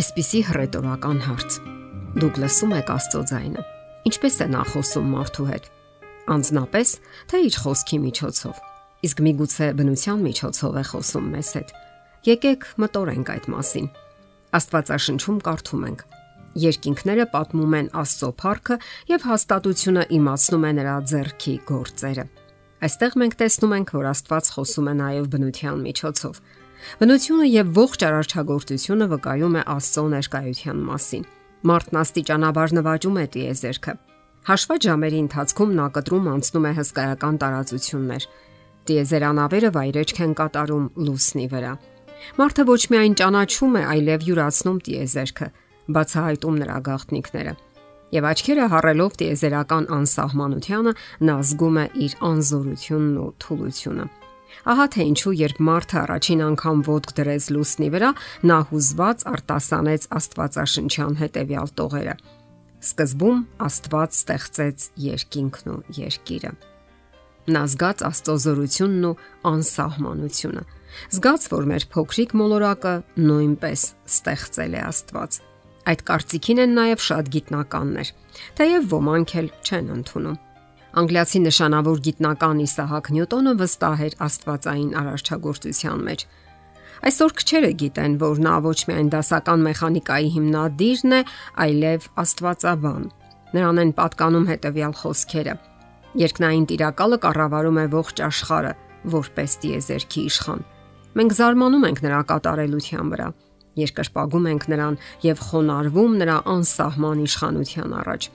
Այսպիսի հռետորական հարց. Դուք լսում եք Աստծո ձայնը։ Ինչպես է նա խոսում մարդու հետ։ Անznապես, թե իր խոսքի միջոցով։ Իսկ միգուցե բնության միջոցով է խոսում մեզ հետ։ Եկեք մտորենք այդ մասին։ Աստվածաշնչում կարդում ենք. Երկինքները պատմում են Աստծո փառքը եւ հաստատությունը իմացնում է նրա ձեռքի գործերը։ Այստեղ մենք տեսնում ենք, որ Աստված խոսում է նաեւ բնության միջոցով Բնությունը եւ ողջ արարչագործությունը վկայում է Աստծո ներկայության մասին։ Մարդն աստիճանաբար նվաճում է տիեզերքը։ Հաշված ժամերի ընթացքում նա կտրում անցնում է հսկայական տարածություններ։ Տիեզերանավերը վայրեջք են կատարում լուսնի վրա։ Մարդը ոչ միայն ճանաչում է, այլև յուրացնում տիեզերքը, բացահայտում նրա գաղտնիքները։ Եվ աչքերը հառելով տիեզերական անսահմանությանը, նա զգում է իր անզորությունն ու թուլությունը։ Ահա թե ինչու երբ մարդը առաջին անգամ ոտք դրեց լուսնի վրա, նա հուզված արտասանեց Աստվածաշնչյան հետևյալ տողերը. Սկզբում Աստված ստեղծեց երկինքն ու երկիրը։ Նա զգաց Աստծո զորությունն ու անսահմանությունը։ Զգաց, որ մեր փոքրիկ մոլորակը նույնպես ստեղծել է Աստված։ Այդ կարծիքին են նաև շատ գիտնականներ, թեև ոմանք էլ չեն ընդունում։ Անգլիացի նշանավոր գիտնական Իսահակ Նյուտոնը վստահ էր Աստվածային արարչագործության մեջ։ Այսօր քչերը գիտեն, որ նա ոչ միայն դասական մեխանիկայի հիմնադիրն է, այլև Աստվածաբան։ Նրան են պատկանում հետևյալ խոսքերը. Երկնային Տիրակալը կառավարում է ողջ աշխարհը որպես դիեզերքի իշխան։ Մենք զարմանում ենք նրա կատարելության վրա, երկրպագում ենք նրան եւ խոնարհվում նրա անսահման իշխանության առաջ։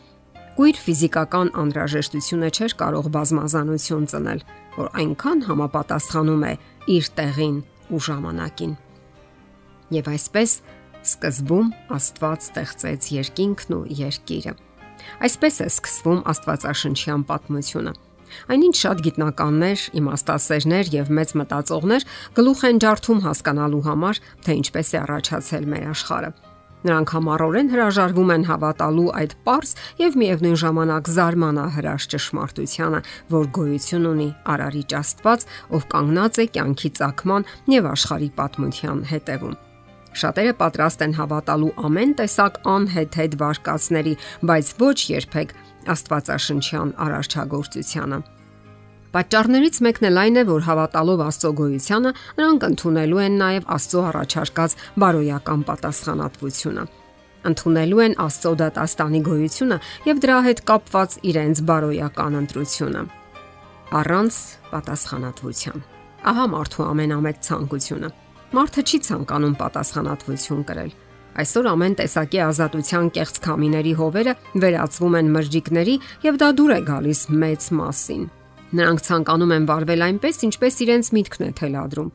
Գույր ֆիզիկական անհրաժեշտությունը չէր կարող բազմազանություն ծնել, որ այնքան համապատասխանում է իր տեղին ու ժամանակին։ Եվ այսպես սկզբում Աստված ստեղծեց երկինքն ու երկիրը։ Այսպես է սկսվում Աստվածաշնչյան պատմությունը։ Այնինչ շատ գիտնականներ, իմաստասերներ եւ մեծ մտածողներ գլուխ են ջարդում հասկանալու համար, թե ինչպես է առաջացել մեր աշխարհը։ Նրանք համառորեն հրաժարվում են հավատալու այդ པարս եւ միևնույն ժամանակ զարմանահրաշ ճշմարտությանը, որ գոյություն ունի Արարիչ Աստված, ով կանգնած է կյանքի ցակման եւ աշխարհի պատմության հետևում։ Շատերը պատրաստ են հավատալու ամեն տեսակ անհեթեթ վարկածների, բայց ոչ երբեք Աստվածաշնչյան արարչագործությանը։ Պատճառներից մեկն էլ այն է, որ հավատալով Աստծո գոյությանը, նրանք ընդունելու են նաև Աստծո առաջարկած բարոյական պատասխանատվությունը։ Ընդունելու են Աստծո դատաստանի գոյությունը եւ դրա հետ կապված իրենց բարոյական ընտրությունը։ Առանց պատասխանատվության։ Ահա մարդու ամենամեծ ցանկությունը։ Մարդը չի ցանկանում պատասխանատվություն կրել։ Այսօր ամեն տեսակի ազատության կեղծ քամիների հովերը վերածվում են մրժիկների եւ դա դուր է գալիս մեծ մասին Նրանք ցանկանում են վարվել այնպես, ինչպես իրենց միտքն է թելադրում։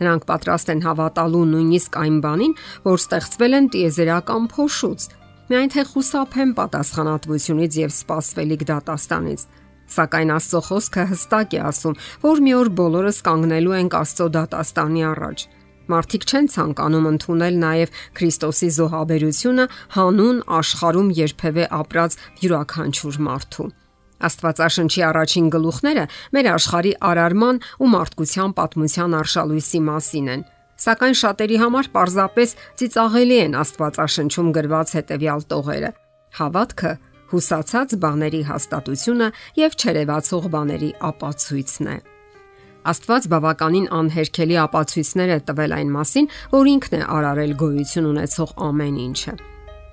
Նրանք պատրաստ են հավատալու նույնիսկ այն բանին, որ ստեղծվել են տիեզերական փոշուց, միայն թե խուսափեն պատասխանատվությունից եւ սпасվելիք դատաստանից։ Սակայն Աստծո խոսքը հստակ է ասում, որ մի օր բոլորս կանգնելու ենք Աստծո դատաստանի առաջ։ Մարդիկ չեն ցանկանում ընդունել նաև Քրիստոսի զոհաբերությունը հանուն աշխարում երբևէ ապրած յուրաքանչյուր մարդու։ Աստվածաշնչի առաջին գլուխները մեր աշխարհի արարման ու մարդկության պատմության արշալույսի մասին են։ Սակայն շատերի համար պարզապես ծիծաղելի են Աստվածաշնչում գրված հետևյալ տողերը. հավատքը, հուսացած բաների հաստատությունը եւ չերևացող բաների ապացույցն է։ Աստված բավականին անհերքելի ապացույցներ է տվել այն մասին, որ ինքն է արարել գոյություն ունեցող ամեն ինչը։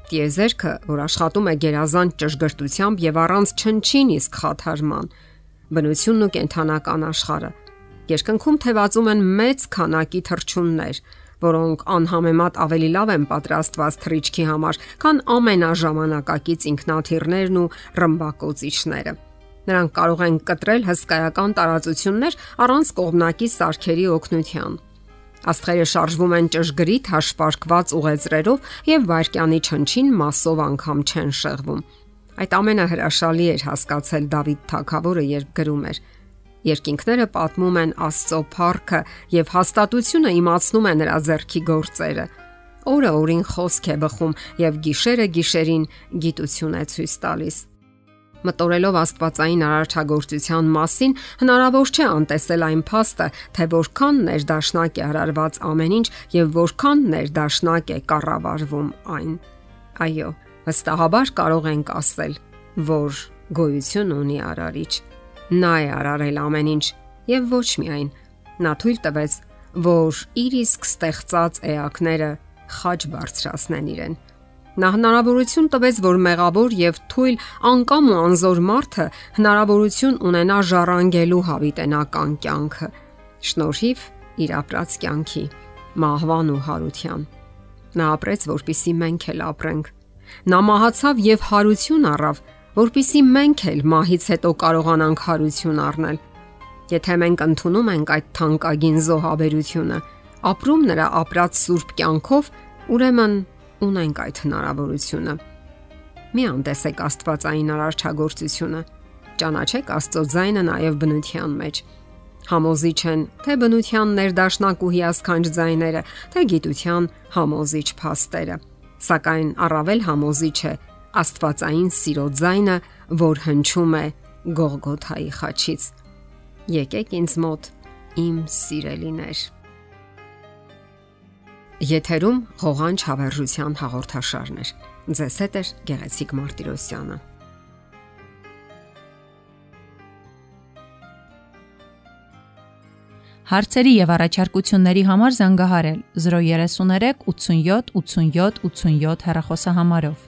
Տիեզերքը, որ աշխատում է գերազանց ճշգրտությամբ եւ առանց չնչին իսկ խաթարման, բնությունն ու կենթանական աշխարհը։ Երկնքում թևածում են մեծ քանակի թրջուններ, որոնք անհամեմատ ավելի լավ են պատրաստված թռիչքի համար, քան ամենաժամանակակից ինքնաթիռներն ու ռմբակոծիչները։ Նրանք կարող են կտրել հսկայական տարածություններ առանց կողմնակի սարքերի օգնության Աստղերը շարժվում են ճշգրիտ հաշվարկված ուղեծրերով եւ վարկյանի չնչին մասով անգամ չեն շեղվում։ Այդ ամենը հրաշալի էր հասկացել Դավիթ Թագավորը, երբ գրում էր. Երկինքները պատմում են Աստծո փառքը եւ հաստատությունը իմացնում է նրա ձեռքի գործերը։ Օրը օրին խոսք է բխում եւ գիշերը գիշերին գիտություն է ցույց տալիս։ Մտորելով Աստվածային արարչագործության մասին, հնարավոր չէ անտեսել այն փաստը, թե որքան ներդաշնակ է արարված ամեն ինչ եւ որքան ներդաշնակ է կառավարվում այն։ Այո, վստահաբար կարող ենք ասել, որ գոյություն ունի արարիչ։ Նա է արարել ամեն ինչ եւ ոչ միայն նա թույլ տվեց, որ իր իսկ ստեղծած էակները խաչ բարձրացնեն իրեն Նա հնարավորություն տվեց, որ մեղավոր եւ թույլ անկամ ու անզոր մարդը հնարավորություն ունենա ժառանգելու հավիտենական կյանքը։ Շնորհիվ իր ապրած կյանքի, մահվան ու հարության։ Նա ապրեց, որpիսի մենք էլ ապրենք։ Նա մահացավ եւ հարություն առավ, որpիսի մենք էլ մահից հետո կարողանանք հարություն առնել։ Եթե մենք ընդունում ենք այդ թանկագին զոհաբերությունը, ապրում նրա ապրած սուրբ կյանքով, ուրեմն ունենք այդ հնարավորությունը։ Մի անտեսեք Աստվածային արարչագործությունը։ Ճանաչեք Աստծո ձայնը նաև բնության մեջ։ Համոզիչ են թե բնության ներդաշնակ ու հիասքանչ ձայները, թե գիտության համոզիչ փաստերը։ Սակայն առավել համոզիչ է Աստվածային սիրո ձայնը, որ հնչում է Գողգոթայի խաչից։ Եկեք ինձ մոտ, իմ սիրելիներ։ Եթերում հողանջ հավերժության հաղորդաշարն է։ Ձեզ հետ է Գեղեցիկ Մարտիրոսյանը։ Հարցերի եւ առաջարկությունների համար զանգահարել 033 87 87 87 հեռախոսահամարով։